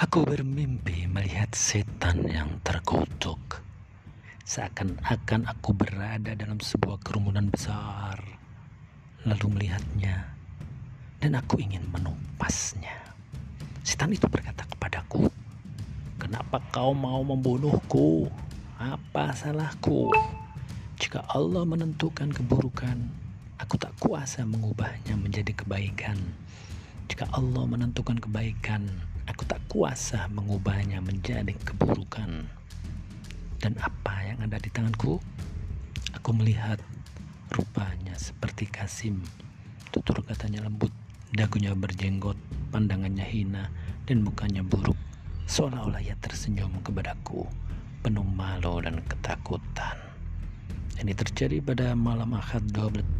Aku bermimpi melihat setan yang terkutuk. Seakan-akan aku berada dalam sebuah kerumunan besar, lalu melihatnya, dan aku ingin menumpasnya. Setan itu berkata kepadaku, "Kenapa kau mau membunuhku? Apa salahku? Jika Allah menentukan keburukan, aku tak kuasa mengubahnya menjadi kebaikan." Jika Allah menentukan kebaikan, kuasa mengubahnya menjadi keburukan. Dan apa yang ada di tanganku? Aku melihat rupanya seperti Kasim. Tutur katanya lembut, dagunya berjenggot, pandangannya hina, dan mukanya buruk. Seolah-olah ia tersenyum kepadaku, penuh malu dan ketakutan. Ini terjadi pada malam akad 12